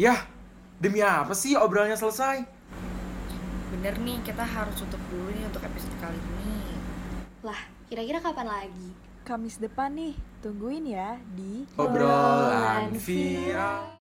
Yah, demi apa sih obrolnya selesai? Bener nih, kita harus tutup dulu nih untuk episode kali ini. Lah, kira-kira kapan lagi? Kamis depan nih, tungguin ya di Obrolan viral.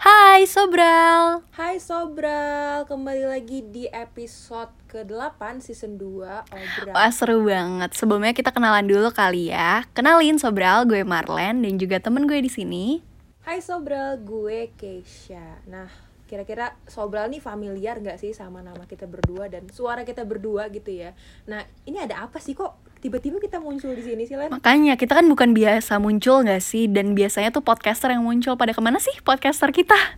Hai Sobral Hai Sobral, kembali lagi di episode ke-8 season 2 Obral Wah seru banget Sebelumnya kita kenalan dulu kali ya Kenalin Sobral, gue Marlen dan juga temen gue di sini. Hai Sobral, gue Keisha Nah, kira-kira Sobral nih familiar gak sih sama nama kita berdua dan suara kita berdua gitu ya Nah, ini ada apa sih kok tiba-tiba kita muncul di sini sih Len? Makanya kita kan bukan biasa muncul gak sih Dan biasanya tuh podcaster yang muncul Pada ke mana sih podcaster kita?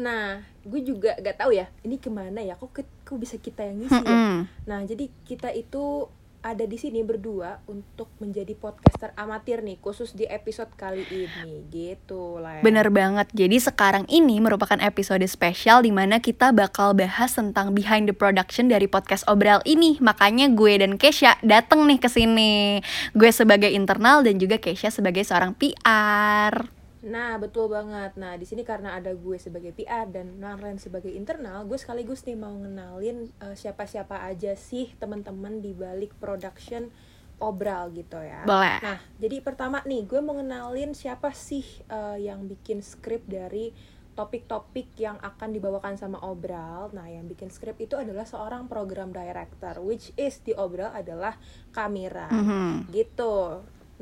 Nah, gue juga gak tahu ya, ini ke mana ya, kok, kok bisa kita yang ngisi ya? Mm-mm. Nah, jadi kita itu ada di sini berdua untuk menjadi podcaster amatir nih, khusus di episode kali ini, gitu lah. Bener banget, jadi sekarang ini merupakan episode spesial di mana kita bakal bahas tentang behind the production dari podcast Obral ini. Makanya gue dan Kesha dateng nih ke sini. Gue sebagai internal dan juga Kesha sebagai seorang PR. Nah, betul banget. Nah, di sini karena ada gue sebagai PR dan Narlen sebagai internal, gue sekaligus nih mau ngenalin eh, siapa-siapa aja sih teman-teman di balik production Obral gitu ya. Boleh. Nah, jadi pertama nih, gue mau ngenalin siapa sih eh, yang bikin skrip dari topik-topik yang akan dibawakan sama Obral. Nah, yang bikin skrip itu adalah seorang program director, which is di Obral adalah Kamira. Mhm. Gitu.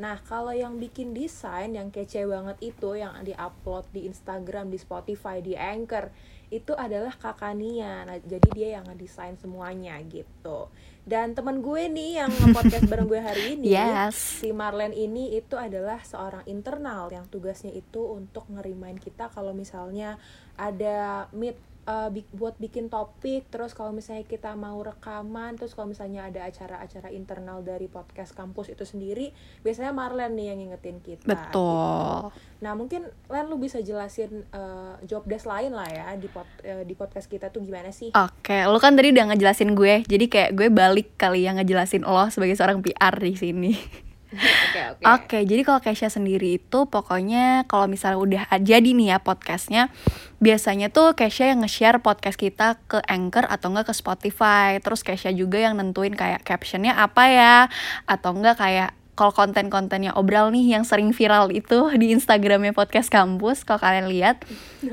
Nah, kalau yang bikin desain yang kece banget itu yang di-upload di Instagram, di Spotify, di Anchor, itu adalah Kakak Nia. Nah, jadi dia yang ngedesain semuanya gitu. Dan temen gue nih yang nge-podcast bareng gue hari ini, Yes. si Marlen ini itu adalah seorang internal yang tugasnya itu untuk ngerimain kita kalau misalnya ada meet uh, bi- buat bikin topik terus kalau misalnya kita mau rekaman terus kalau misalnya ada acara-acara internal dari podcast kampus itu sendiri biasanya Marlen nih yang ngingetin kita Betul. nah mungkin Len lu bisa jelasin uh, job desk lain lah ya di pod- uh, di podcast kita tuh gimana sih Oke, lo kan tadi udah ngejelasin gue, jadi kayak gue balik kali yang ngejelasin lo sebagai seorang PR di sini. oke oke Oke, jadi kalau Kesha sendiri itu pokoknya kalau misalnya udah jadi nih ya podcastnya, biasanya tuh Kesha yang nge-share podcast kita ke Anchor atau enggak ke Spotify. Terus Kesha juga yang nentuin kayak captionnya apa ya, atau enggak kayak kalau konten-kontennya obral nih yang sering viral itu di Instagramnya podcast kampus kalau kalian lihat.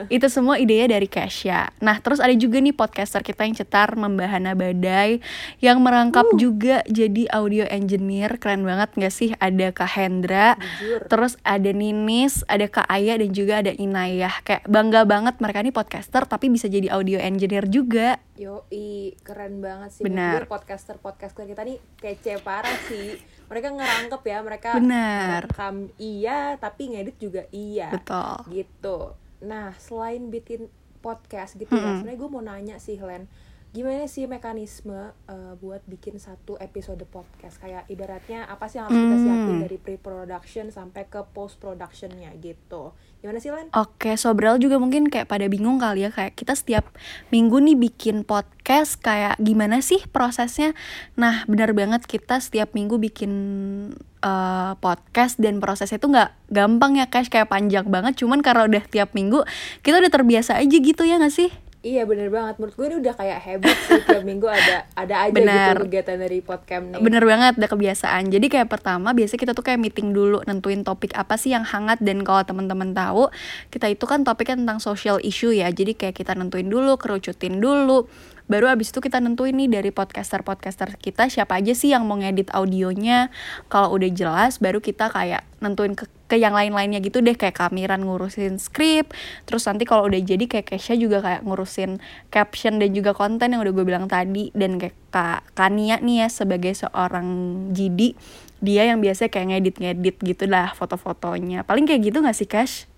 Itu semua idenya dari Kesha. Nah terus ada juga nih podcaster kita yang cetar membahana badai yang merangkap juga jadi audio engineer. Keren banget gak sih? Ada Kak Hendra jujur. terus ada Ninis ada Kak Aya dan juga ada Inayah. Kayak bangga banget mereka ini podcaster tapi bisa jadi audio engineer juga. Yoi, keren banget sih. Benar. Jujur podcaster-podcaster kita nih kece parah sih Mereka ngerangkep ya, mereka Benar. rekam iya, tapi ngedit juga iya betul Gitu Nah, selain bikin podcast gitu ya Mm-mm. Sebenarnya gue mau nanya sih, Len Gimana sih mekanisme eh, buat bikin satu episode podcast Kayak ibaratnya apa sih yang harus kita siapin Hmm. dari pre-production sampai ke post-productionnya gitu Gimana sih, Len? Oke, Sobral juga mungkin kayak pada bingung kali ya kayak kita setiap minggu nih bikin podcast kayak gimana sih prosesnya? Nah, benar banget kita setiap minggu bikin eh, podcast dan prosesnya itu nggak gampang ya, Cash kayak panjang banget. Cuman karena udah tiap minggu kita udah terbiasa aja gitu ya nggak sih? Iya bener banget, menurut gue ini udah kayak habit sih tiap minggu ada ada aja Benar. gitu kegiatan dari podcast nih. Bener banget, udah kebiasaan. Jadi kayak pertama biasa kita tuh kayak meeting dulu, nentuin topik apa sih yang hangat dan kalau teman-teman tahu, kita itu kan topiknya tentang social issue ya. Jadi kayak kita nentuin dulu, kerucutin dulu. Baru abis itu kita nentuin nih dari podcaster-podcaster kita siapa aja sih yang mau ngedit audionya. Kalau udah jelas, baru kita kayak nentuin ke, ke yang lain-lainnya gitu deh. Kayak Kamiran ngurusin skrip. Terus nanti kalau udah jadi kayak Kesha juga kayak ngurusin caption dan juga konten yang udah gue bilang tadi. Dan kayak Kak Kania nih ya sebagai seorang GD. Dia yang biasa kayak ngedit-ngedit gitu lah foto-fotonya. Paling kayak gitu gak sih Cash?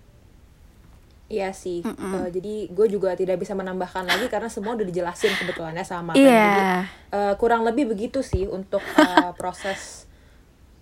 Iya sih, Eh, jadi gue juga tidak bisa menambahkan lagi karena semua udah dijelasin kebetulannya sama Iya. Ren. Jadi eh, kurang lebih begitu sih untuk eh, proses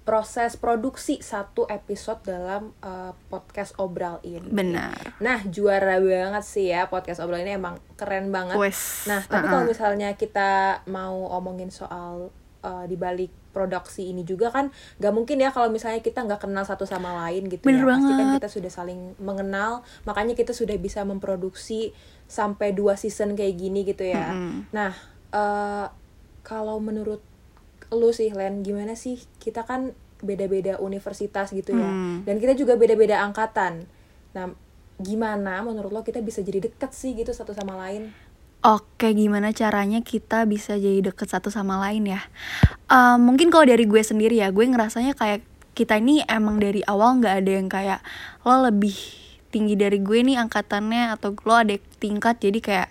proses produksi satu episode dalam eh, podcast obral ini. Benar. Nah juara banget sih ya podcast obral ini emang keren banget. Wes. Nah, tapi Uh-uh. kalau misalnya kita mau omongin soal uh, di balik produksi ini juga kan gak mungkin ya kalau misalnya kita nggak kenal satu sama lain gitu Bener ya. Pasti kan kita sudah saling mengenal makanya kita sudah bisa memproduksi sampai dua season kayak gini gitu ya. Mm-mm. nah eh, kalau menurut lu sih Len gimana sih? Kita kan beda-beda universitas gitu ya. Hmm. dan kita juga beda-beda angkatan. Nah gimana menurut lo kita bisa jadi deket sih gitu satu sama lain Oke, gimana caranya kita bisa jadi deket satu sama lain ya? Eh, mungkin kalau dari gue sendiri ya, gue ngerasanya kayak kita ini emang dari awal nggak ada yang kayak lo lebih tinggi dari gue nih angkatannya atau lo ada tingkat jadi kayak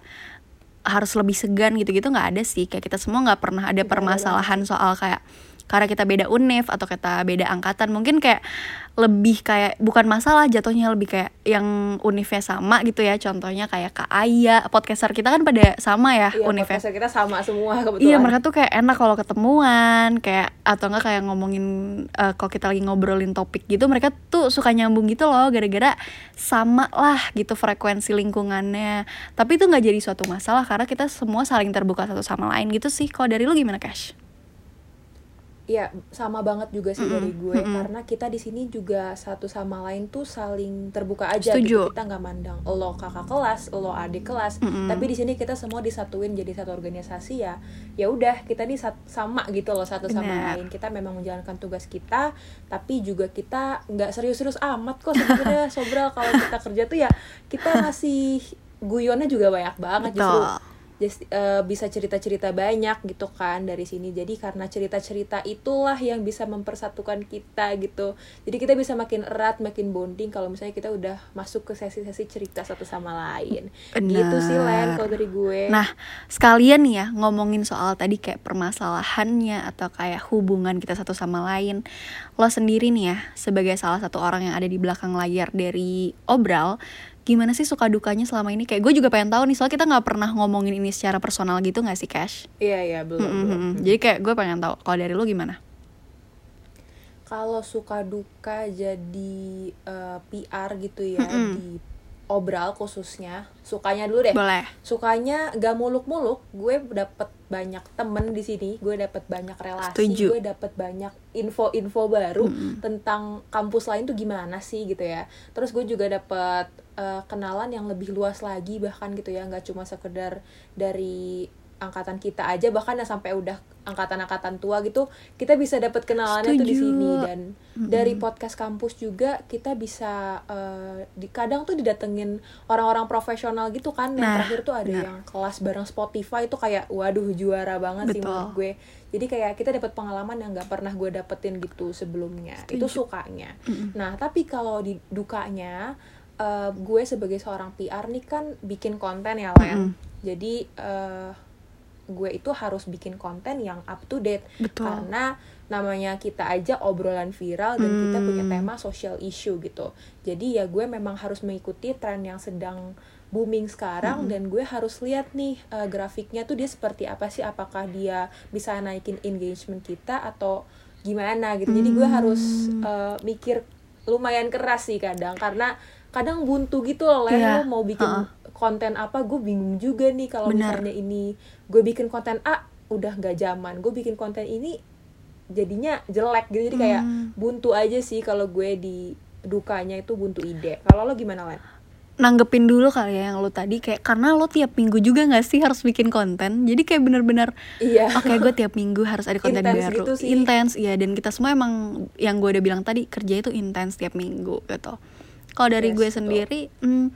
harus lebih segan gitu-gitu nggak ada sih kayak kita semua nggak pernah ada ada permasalahan soal kayak karena kita beda univ atau kita beda angkatan mungkin kayak lebih kayak bukan masalah jatuhnya lebih kayak yang univnya sama gitu ya. Contohnya kayak Kak Aya podcaster kita kan pada sama ya Iya, univnya podcast kita sama semua kebetulan. Iya mereka tuh kayak enak kalau ketemuan kayak atau enggak kayak ngomongin eh, kalau kita lagi ngobrolin topik gitu mereka tuh suka nyambung gitu loh gara-gara sama lah gitu frekuensi lingkungannya. Tapi itu nggak jadi suatu masalah karena kita semua saling terbuka satu sama lain gitu sih. Kalau dari lu gimana Cash? Iya, sama banget juga sih Mm-mm, dari gue mm-mm. karena kita di sini juga satu sama lain tuh saling terbuka aja Setuju. gitu. Kita nggak mandang lo kakak kelas, lo adik kelas, Mm-mm. tapi di sini kita semua disatuin jadi satu organisasi ya. Ya udah, kita nih sama gitu loh satu sama Benar. lain. Kita memang menjalankan tugas kita, tapi juga kita nggak serius-serius amat kok sebenarnya Sobral kalau kita kerja tuh ya kita masih guyonnya juga banyak banget justru Betul. Just, eh, bisa cerita-cerita banyak gitu kan dari sini. Jadi karena cerita-cerita itulah yang bisa mempersatukan kita gitu. Jadi kita bisa makin erat makin bonding kalau misalnya kita udah masuk ke sesi-sesi cerita satu sama lain. Gitu sih Len kalau dari gue. Nah, sekalian nih ya ngomongin soal tadi kayak permasalahannya atau kayak hubungan kita satu sama lain. Lo sendiri nih ya, sebagai salah satu orang yang ada di belakang layar dari Obral, gimana sih suka dukanya selama ini? Kayak gue juga pengen tahu nih, soalnya kita nggak pernah ngomongin ini secara personal gitu nggak sih, Cash? iya iya belum. Jadi kayak gue pengen tahu, kalau dari lu gimana? kalau suka duka jadi eh, PR gitu ya Mm-mm. di obral khususnya sukanya dulu deh Boleh. sukanya gak muluk-muluk gue dapet banyak temen di sini gue dapet banyak relasi Setuju. gue dapet banyak info-info baru Mm-mm. tentang kampus lain tuh gimana sih gitu ya terus gue juga dapet eh, kenalan yang lebih luas lagi bahkan gitu ya nggak cuma sekedar dari angkatan kita aja bahkan yang sampai udah angkatan-angkatan tua gitu kita bisa dapet kenalannya tuh di Setuju. sini dan Mm-mm. dari podcast kampus juga kita bisa eh, di kadang tuh didatengin orang-orang profesional gitu kan yang Nah, terakhir tuh ada benar. yang kelas bareng Spotify itu kayak waduh juara banget sih Betul. menurut gue jadi kayak kita dapat pengalaman yang nggak pernah gue dapetin gitu sebelumnya itu Setuju. sukanya Mm-mm. nah tapi kalau di dukanya eh, gue sebagai seorang PR nih kan bikin konten ya Len jadi eh, gue itu harus bikin konten yang up to date Betul. karena namanya kita aja obrolan viral dan kita punya Hmm. tema social issue gitu jadi ya gue memang harus mengikuti tren yang sedang booming sekarang Hmm. dan gue harus lihat nih eh, grafiknya tuh dia seperti apa sih apakah dia bisa naikin engagement kita atau gimana gitu jadi gue harus Hmm. eh, mikir lumayan keras sih kadang karena kadang buntu gitu loh. Iya, lu mau bikin heeh. konten apa gue bingung juga nih kalau misalnya ini gue bikin konten A udah nggak zaman. Gue bikin konten ini jadinya jelek gitu. Jadi kayak Hmm. buntu aja sih kalau gue di dukanya itu buntu ide. Kalau lo gimana Len? nanggepin dulu kali ya yang lo tadi. Kayak karena lo tiap minggu juga nggak sih harus bikin konten? Jadi kayak bener-bener iya. oke gue tiap minggu harus ada konten Intens baru. gitu intens iya. Dan kita semua emang yang gue udah bilang tadi kerja itu intens tiap minggu gitu kalau dari Yes, gue sendiri hmm,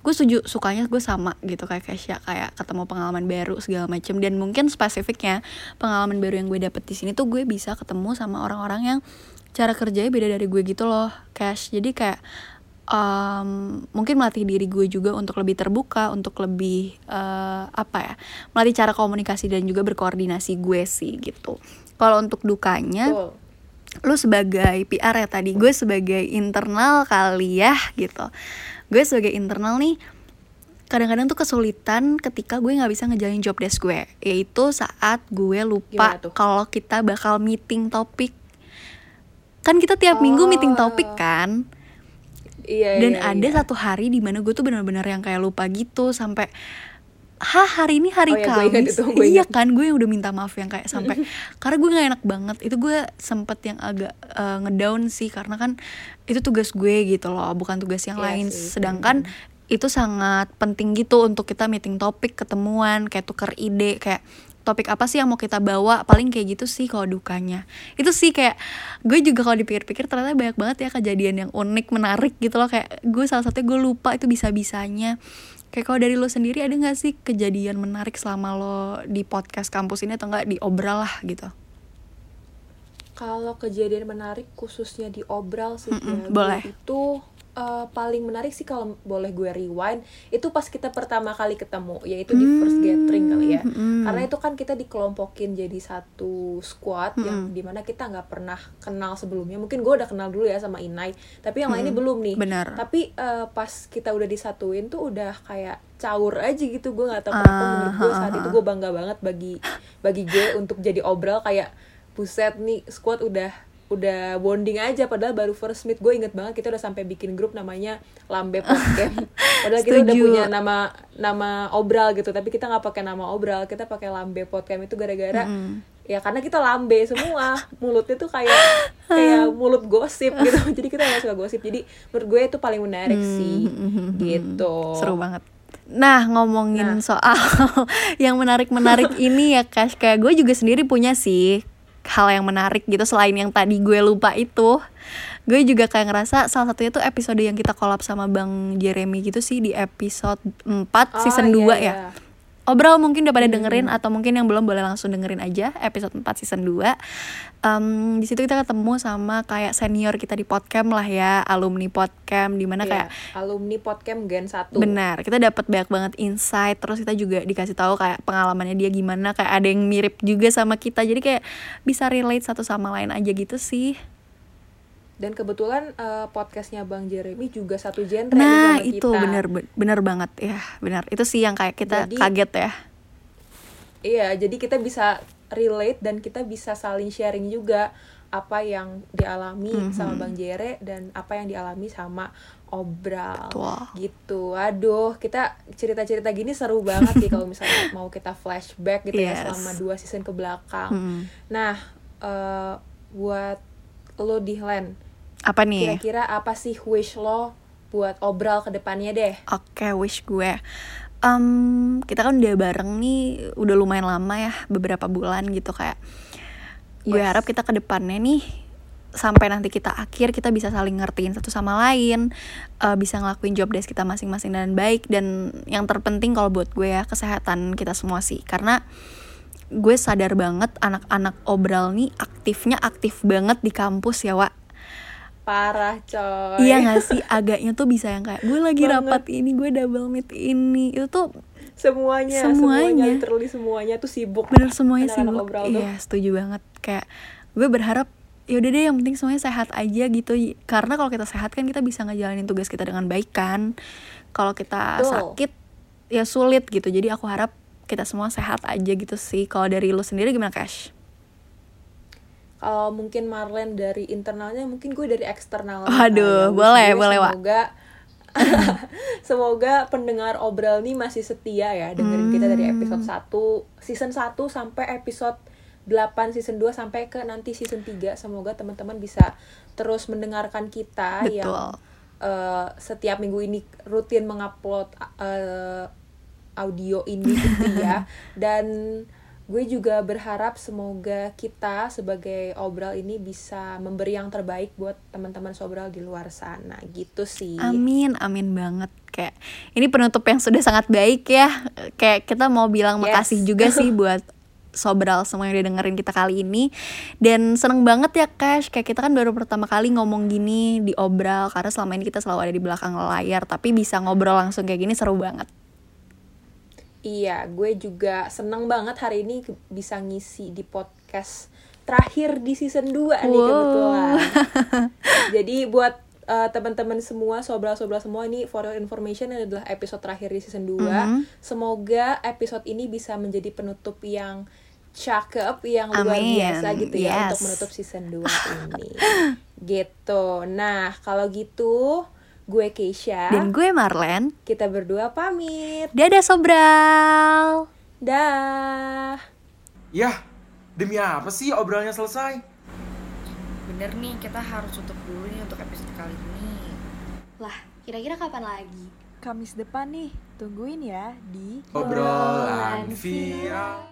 gue setuju sukanya gue sama gitu kayak Kesha kayak ketemu pengalaman baru segala macem. Dan mungkin spesifiknya pengalaman baru yang gue dapet di sini tuh gue bisa ketemu sama orang-orang yang cara kerjanya beda dari gue gitu loh Cash jadi kayak em, mungkin melatih diri gue juga untuk lebih terbuka untuk lebih eh, apa ya melatih cara komunikasi dan juga berkoordinasi gue sih gitu. Kalau untuk dukanya Betul. Lu sebagai PR ya tadi gue sebagai internal kali ya gitu. Gue sebagai internal nih kadang-kadang tuh kesulitan ketika gue nggak bisa ngejalin job desk gue. Yaitu saat gue lupa kalau kita bakal meeting topik kan kita tiap minggu meeting Oh. topik kan? Iya dan iya, ada iya. satu hari di mana gue tuh benar-benar yang kayak lupa gitu sampai Hah hari ini hari Oh ya, gue Kamis? itu, gue Iya kan gue yang udah minta maaf yang kayak sampai Karena gue gak enak banget. Itu gue sempet yang agak eh, ngedown sih Karena kan itu tugas gue gitu loh Bukan tugas yang Iya lain. sih. Sedangkan itu sangat penting gitu Untuk kita meeting topik, ketemuan Kayak tuker ide Kayak topik apa sih yang mau kita bawa paling kayak gitu sih kalau dukanya. Itu sih kayak gue juga kalau dipikir-pikir ternyata banyak banget ya kejadian yang unik menarik gitu loh. Kayak gue salah satunya gue lupa itu bisa bisanya kayak kalau dari lo sendiri ada nggak sih kejadian menarik selama lo di podcast kampus ini atau enggak di obral lah gitu Kalau kejadian menarik khususnya di obral sih Mm-mm, ya, gue boleh. itu eh, paling menarik sih kalau boleh gue rewind itu pas kita pertama kali ketemu yaitu di first gathering kali ya. Mm-mm. Karena itu kan kita dikelompokin jadi satu squad yang Mm-mm. di mana kita nggak pernah kenal sebelumnya. Mungkin gue udah kenal dulu ya sama Inai, tapi yang lainnya belum nih. benar Tapi eh, pas kita udah disatuin tuh udah kayak caur aja gitu gue nggak tahu kenapa Ah, menurut gue saat ha, itu ha. gue bangga banget bagi bagi gue untuk jadi obral kayak buset nih squad udah udah bonding aja padahal baru first meet. Gue inget banget kita udah sampai bikin grup namanya Lambe Podcast padahal kita udah punya nama nama obral gitu tapi kita nggak pakai nama obral kita pakai Lambe Podcast itu gara-gara Mm. ya karena kita lambe semua. Mulutnya tuh kayak kayak mulut gosip gitu. Jadi kita nggak suka gosip. Jadi menurut gue itu paling menarik sih gitu. Hmm, seru banget. Nah ngomongin Nah. soal yang menarik-menarik ini ya Kash. Kayak gue juga sendiri punya sih hal yang menarik gitu Selain yang tadi gue lupa itu Gue juga kayak ngerasa salah satunya tuh episode yang kita collab sama Bang Jeremy gitu sih Di episode 4 season 2 Oh, iya, ya iya. Obrol mungkin udah pada dengerin atau mungkin yang belum boleh langsung dengerin aja episode 4 season 2 Em, di situ kita ketemu sama kayak senior kita di podcast lah ya alumni podcast di mana Iya, kayak alumni podcast Gen 1 Benar, kita dapat banyak banget insight, terus kita juga dikasih tahu kayak pengalamannya dia gimana, kayak ada yang mirip juga sama kita. Jadi kayak bisa relate satu sama lain aja gitu sih. Dan kebetulan eh, podcastnya Bang Jeremy juga satu genre Nah, itu kita. bener bener banget ya, benar. Itu sih yang kayak kita Jadi- kaget ya. Iya, jadi kita bisa relate dan kita bisa saling sharing juga apa yang dialami Mhm. sama Bang Jere dan apa yang dialami sama Obral. Betul. Gitu. Aduh, kita cerita-cerita gini seru banget sih kalau misalnya mau kita flashback gitu Yes. ya selama dua season ke belakang. Mm. Nah, eh, buat lo Dihlen, Apa nih? kira-kira apa sih wish lo buat Obral ke depannya deh? Oke, wish gue. Em, kita kan udah bareng nih, udah lumayan lama ya, beberapa bulan gitu kayak. Gue Yes. harap kita ke depannya nih sampai nanti kita akhir kita bisa saling ngertiin satu sama lain, eh, bisa ngelakuin job desk kita masing-masing dengan baik dan yang terpenting kalau buat gue ya kesehatan kita semua sih karena gue sadar banget anak-anak obral nih aktifnya aktif banget di kampus ya Wak Parah, coy. Iya gak sih agaknya tuh bisa yang kayak gue lagi Banget. rapat ini gue double meet ini itu tuh semuanya, Semuanya. semuanya, literally semuanya tuh sibuk. bener semuanya Anak-anak obral tuh. iya setuju banget kayak gue berharap ya udah deh yang penting semuanya sehat aja gitu karena kalau kita sehat kan kita bisa ngejalanin tugas kita dengan baik kan kalau kita Betul. sakit ya sulit gitu jadi aku harap kita semua sehat aja gitu sih kalau dari lu sendiri gimana Cash? Kalau mungkin Marlen dari internalnya, mungkin gue dari eksternal. Waduh, Nah, ya, boleh, boleh. Semoga semoga pendengar obral nih masih setia ya dengerin kita dari Hmm. episode 1 season 1 sampai episode 8 season 2 sampai ke nanti season 3 semoga teman-teman bisa terus mendengarkan kita Betul. yang eh, setiap minggu ini rutin mengupload eh, audio ini gitu ya dan gue juga berharap semoga kita sebagai obral ini bisa memberi yang terbaik buat teman-teman sobral di luar sana gitu sih Amin, amin banget. Kayak ini penutup yang sudah sangat baik ya. Kayak kita mau bilang Yes. makasih juga sih buat Sobral semua yang udah dengerin kita kali ini Dan seneng banget ya Cash Kayak kita kan baru pertama kali ngomong gini di Obral Karena selama ini kita selalu ada di belakang layar Tapi bisa ngobrol langsung kayak gini seru banget Iya, gue juga seneng banget hari ini bisa ngisi di podcast terakhir di season 2 nih Wow. kebetulan. Jadi buat eh, teman-teman semua, sobral-sobral semua ini for your information ini adalah episode terakhir di season 2. Mhm. Semoga episode ini bisa menjadi penutup yang cakep, yang luar Amin. biasa gitu ya Yes. untuk menutup season 2 ini. gitu. Nah, kalau gitu Gue Keisha. Dan gue Marlen. Kita berdua pamit. Dadah Sobral. Dah. Yah, demi apa sih obrolannya selesai? Bener nih, kita harus tutup dulu nih untuk episode kali ini. Lah, kira-kira kapan lagi? Kamis depan nih, tungguin ya di Obrolan via